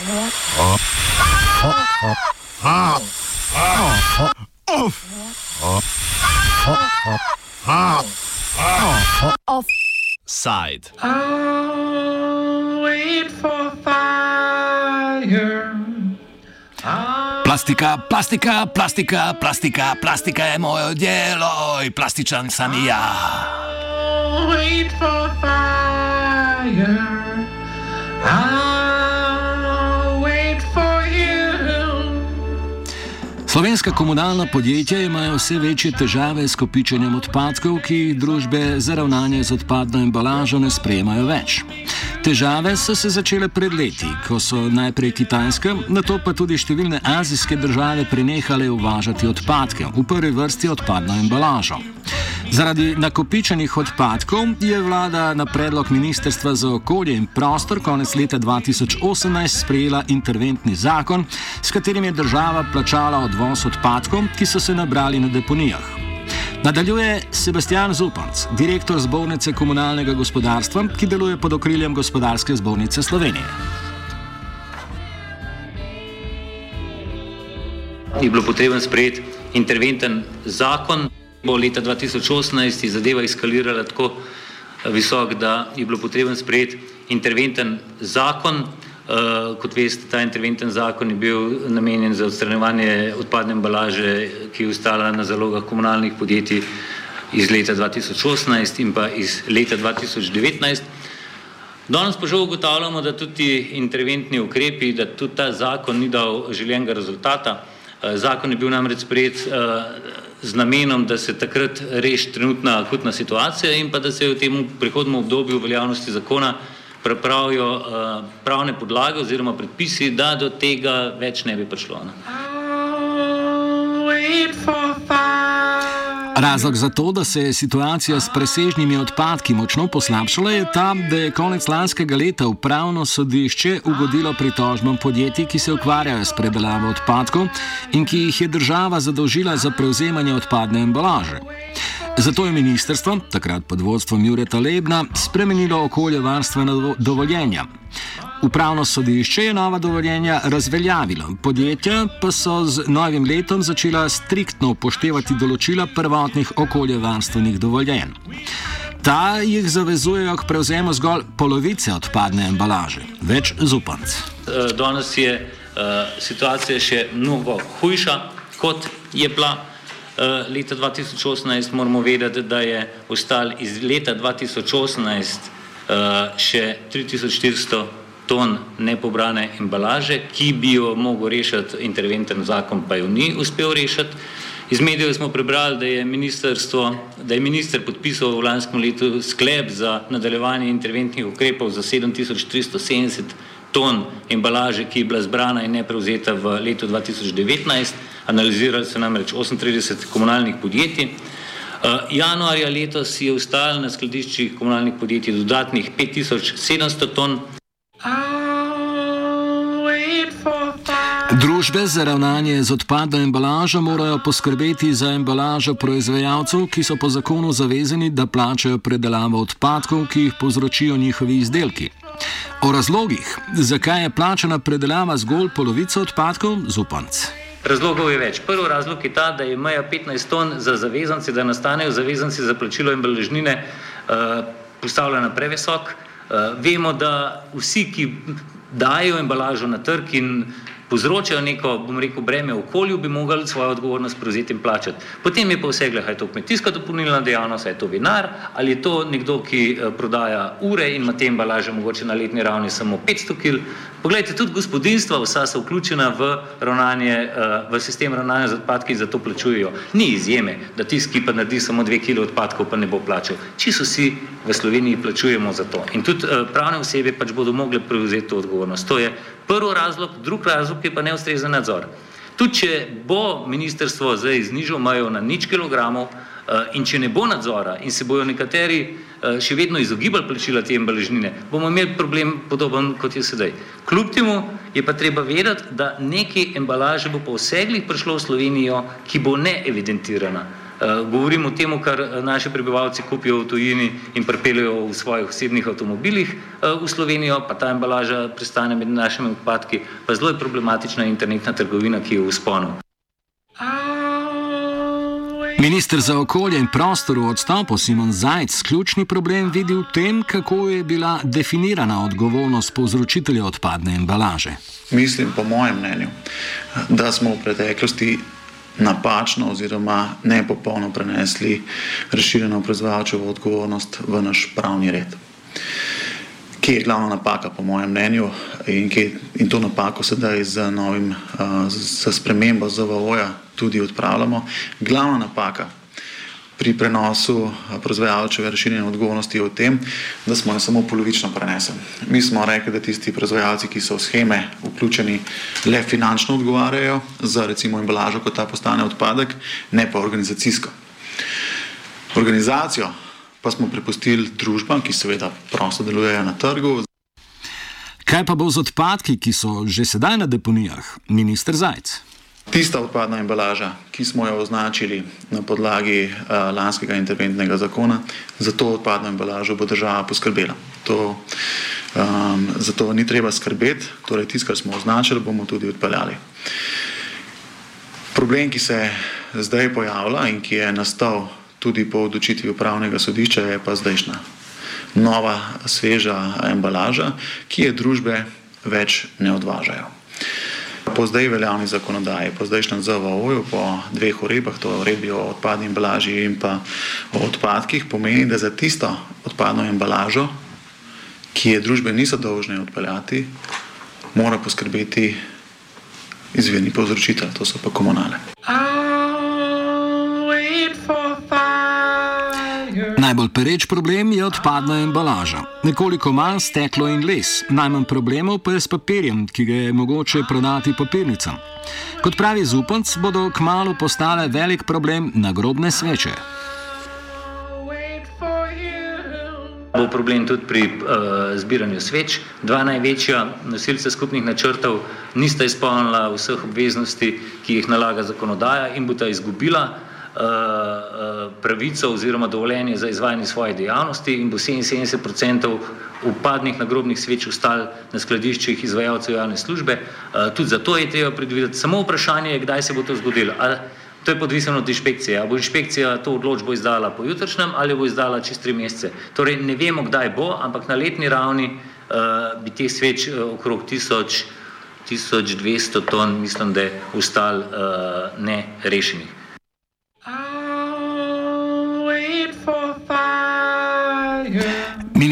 Oh side. I'll wait for fire. Plastika, plastika, plastika, plastika, plastika je moje odjelo i plastičan sam i ja. I'll wait for fire. Slovenska komunalna podjetja imajo vse večje težave s kopičenjem odpadkov, ki jih družbe za ravnanje z odpadno embalažo ne sprejemajo več. Težave so se začele pred leti, ko so najprej Kitajska, na to pa tudi številne azijske države prenehale uvažati odpadke, v prvi vrsti odpadno embalažo. Zaradi nakopičenih odpadkov je vlada na predlog Ministrstva za okolje in prostor konec leta 2018 sprejela interventni zakon, s katerim je država plačala odvoz odpadkov, ki so se nabrali na deponijah. Nadaljuje Sebastian Zupanc, direktor zbornice komunalnega gospodarstva, ki deluje pod okriljem gospodarske zbornice Slovenije. Je bilo potrebno sprejeti interventen zakon bo leta 2018 je zadeva eskalirala tako eh, visok, da je bilo potrebno sprejeti interventen zakon. Uh, kot veste, ta interventen zakon je bil namenjen za odstranjevanje odpadne embalaže, ki je ostala na zalogah komunalnih podjetij iz leta 2018 in pa iz leta 2019. Danes pa žal ugotavljamo, da tudi interventni ukrepi, da tudi ta zakon ni dal željenega rezultata. Uh, zakon je bil namreč sprejet z namenom, da se takrat reši trenutna akutna situacija in pa da se v tem prihodnem obdobju veljavnosti zakona pripravijo uh, pravne podlage oziroma predpisi, da do tega več ne bi prišlo. Ne. Razlog za to, da se je situacija s presežnimi odpadki močno poslabšala, je ta, da je konec lanskega leta upravno sodišče ugodilo pritožbam podjetij, ki se ukvarjajo s predelavo odpadkov in ki jih je država zadolžila za prevzemanje odpadne embalaže. Zato je ministrstvo, takrat pod vodstvom Jureta Lebna, spremenilo okoljevarstvena dovoljenja. Upravno sodišče je nova dovoljenja razveljavilo, podjetja pa so z novim letom začela striktno upoštevati določila prvotnih okoljevarstvenih dovoljenj. Ta jih zavezujejo k prevzemu zgolj polovice odpadne embalaže, več zupanc. Danes je uh, situacija še mnogo hujša, kot je bila leta 2018. Moramo vedeti, da je ostal iz leta 2018 uh, še 3400 ton nepobrane embalaže, ki bi jo mogel rešiti interventen zakon, pa jo ni uspel rešiti. Iz medijev smo prebrali, da je, da je minister podpisal v lanskem letu sklep za nadaljevanje interventnih ukrepov za 7370 ton embalaže, ki je bila zbrana in ne prevzeta v letu 2019. Analizirali so namreč 38 komunalnih podjetij. Uh, januarja letos je ostalo na skladiščih komunalnih podjetij dodatnih 5700 ton. Družbe za ravnanje z odpadno embalažo morajo poskrbeti za embalažo proizvajalcev, ki so po zakonu zavezani, da plačajo predelavo odpadkov, ki jih povzročijo njihovi izdelki. O razlogih, zakaj je plačana predelava zgolj polovica odpadkov, zupanc. Razlogov je več. Prvi razlog je ta, da je meja 15 ton za zavezance, da nastanejo zavezanci za plačilo embalažnine, uh, postavljena previsok. Uh, vemo, da vsi, ki dajo embalažo na trg in povzročajo neko, bom rekel, breme okolju, bi mogli svojo odgovornost prevzeti in plačati. Potem je pa vse, gledaj, je to kmetijska dopolnilna dejavnost, je to vinar ali je to nekdo, ki eh, prodaja ure in ima te embalaže mogoče na letni ravni samo 500 kg. Poglejte, tudi gospodinstva, vsa so vključena v, ravnanje, eh, v sistem ravnanja z odpadki in zato plačujejo. Ni izjeme, da tisti, ki pa naredi samo 2 kg odpadkov, pa ne bo plačal. Čisto vsi v Sloveniji plačujemo za to. In tudi eh, pravne osebe pač bodo mogle prevzeti to odgovornost. To je prvi razlog, drugi razlog je pa neustrezen nadzor. Tudi če bo ministrstvo zdaj znižalo majo na nič kilogramov eh, in če ne bo nadzora in se bojo nekateri eh, še vedno izogibali plačila te embalažnine, bomo imeli problem podoben kot je sedaj. Kljub temu je pa treba vedeti, da nekaj embalaže bo po vseglih prišlo v Slovenijo, ki bo neevidentirana. Govorim o tem, kar naši prebivalci kupijo v tujini in pripeljejo v svojih osebnih avtomobilih v Slovenijo, pa ta embalaža pristane med našimi odpadki, pa zelo je problematična internetna trgovina, ki je v sponu. Ministr za okolje in prostor v odstopu Simon Zajc ključni problem vidi v tem, kako je bila definirana odgovornost povzročitelja odpadne embalaže. Mislim, po mojem mnenju, da smo v preteklosti napačno oziroma nepopolno prenesli razširjeno proizvajalčevo odgovornost v naš pravni red. Kje je glavna napaka, po mojem mnenju, in, kje, in to napako sedaj z novim, z spremembo ZVO-ja tudi odpravljamo. Glavna napaka pri prenosu proizvajalčeve razširjene odgovornosti je v tem, da smo jo samo polovično prenesli. Mi smo rekli, da tisti proizvajalci, ki so v scheme vključeni, le finančno odgovarjajo za recimo embalažo, ko ta postane odpadek, ne pa organizacijsko. Organizacijo pa smo prepustili družbam, ki seveda prosto delujejo na trgu. Kaj pa bo z odpadki, ki so že sedaj na deponijah, minister Zajc? Tista odpadna embalaža, ki smo jo označili na podlagi uh, lanskega interventnega zakona, za to odpadno embalažo bo država poskrbela. To, um, zato ni treba skrbeti, torej tisto, kar smo označili, bomo tudi odpeljali. Problem, ki se zdaj pojavlja in ki je nastal tudi po odločitvi upravnega sodišča, je pa zdajšnja nova, sveža embalaža, ki je družbe več ne odvažajo po zdaj veljavni zakonodaji, po zdajšnjem ZVO-ju, po dveh uredbah, to je uredbi o odpadni embalaži in pa o odpadkih, pomeni, da za tisto odpadno embalažo, ki je družbe niso dolžne odpeljati, mora poskrbeti izvirni povzročitelj, to so pa komunale. Najbolj pereč problem je odpadna embalaža. Nekoliko manj steklo in les, najmanj problemov pa je s papirjem, ki ga je mogoče prodati papirnicam. Kot pravi Zupanc, bodo kmalo postale velik problem nagrobne sveče. Bo problem tudi pri uh, zbiranju sveč. Dva največja nosilca skupnih načrtov nista izpolnila vseh obveznosti, ki jih nalaga zakonodaja in bo ta izgubila. Eh, eh, pravico oziroma dovoljenje za izvajanje svoje dejavnosti in bo 77% upadnih nagrobnih sveč ustal na skladiščih izvajalcev javne službe. Eh, tudi zato je treba predvideti. Samo vprašanje je, kdaj se bo to zgodilo. To je podvisno od inšpekcije. Ali bo inšpekcija to odločbo izdala po jutrišnjem ali bo izdala čez tri mesece. Torej ne vemo, kdaj bo, ampak na letni ravni uh, bi teh sveč uh, okrog 1000, 1200 ton, mislim, da je ustal uh, nerešenih.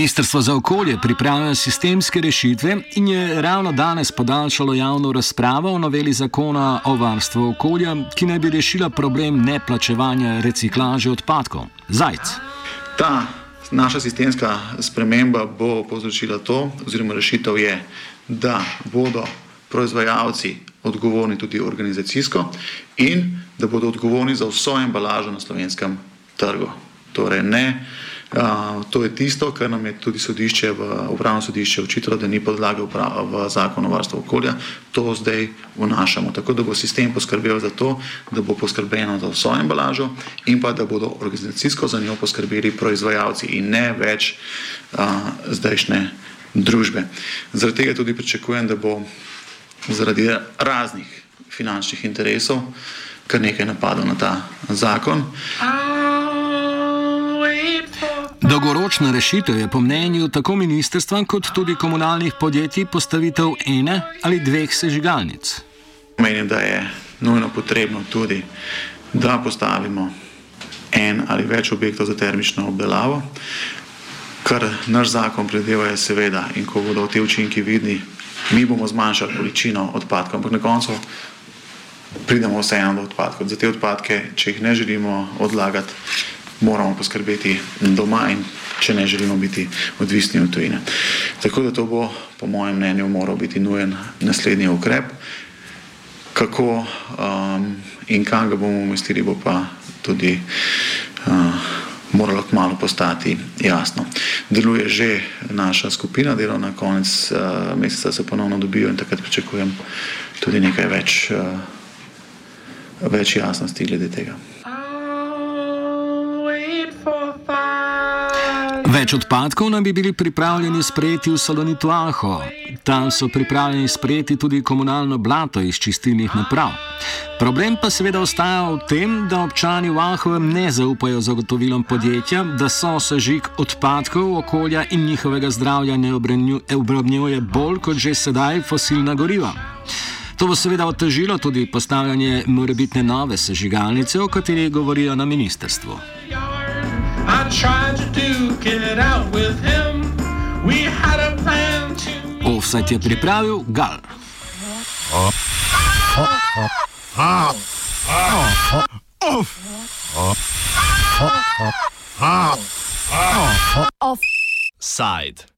Ministrstvo za okolje pripravlja sistemske rešitve in je ravno danes podaljšalo javno razpravo o noveli zakona o varstvu okolja, ki naj bi rešila problem neplačevanja reciklaže odpadkov. Zajc. Ta naša sistemska sprememba bo povzročila to, oziroma rešitev je, da bodo proizvajalci odgovorni tudi organizacijsko in da bodo odgovorni za vso embalažo na slovenskem trgu. Torej ne to je tisto, kar nam je tudi sodišče v upravno sodišče očitalo, da ni podlage v, v zakon o varstvu okolja, to zdaj vnašamo. Tako da bo sistem poskrbel za to, da bo poskrbljeno za vso embalažo in pa da bodo organizacijsko za njo poskrbeli proizvajalci in ne več a, zdajšnje družbe. Zaradi tega tudi pričakujem, da bo zaradi raznih finančnih interesov kar nekaj napadov na ta zakon. Dolgoročna rešitev je po mnenju tako ministrstva kot tudi komunalnih podjetij postavitev ene ali dveh sežigalnic. Menim, da je nujno potrebno tudi, da postavimo en ali več objektov za termično obdelavo, kar naš zakon predeva je seveda in ko bodo te učinki vidni, mi bomo zmanjšali količino odpadkov, ampak na koncu pridemo vseeno do odpadkov. Za te odpadke, če jih ne želimo odlagati, moramo poskrbeti doma in če ne želimo biti odvisni od tujine. Tako da to bo, po mojem mnenju, moral biti nujen naslednji ukrep. Kako um, in kam ga bomo umestili, bo pa tudi uh, moralo kmalo postati jasno. Deluje že naša skupina, delovna konec uh, meseca se ponovno dobijo in takrat pričakujem tudi nekaj več, uh, več jasnosti glede tega. Več odpadkov naj bi bili pripravljeni sprejeti v Salonitu Aho. Tam so pripravljeni sprejeti tudi komunalno blato iz čistilnih naprav. Problem pa seveda ostaja v tem, da občani v Ahovem ne zaupajo zagotovilom podjetja, da so sežig odpadkov okolja in njihovega zdravja ne obremenjuje bolj kot že sedaj fosilna goriva. To bo seveda otežilo tudi postavljanje morebitne nove sežigalnice, o kateri govorijo na ministrstvu. To. Offset je pripravil Gal. Offside.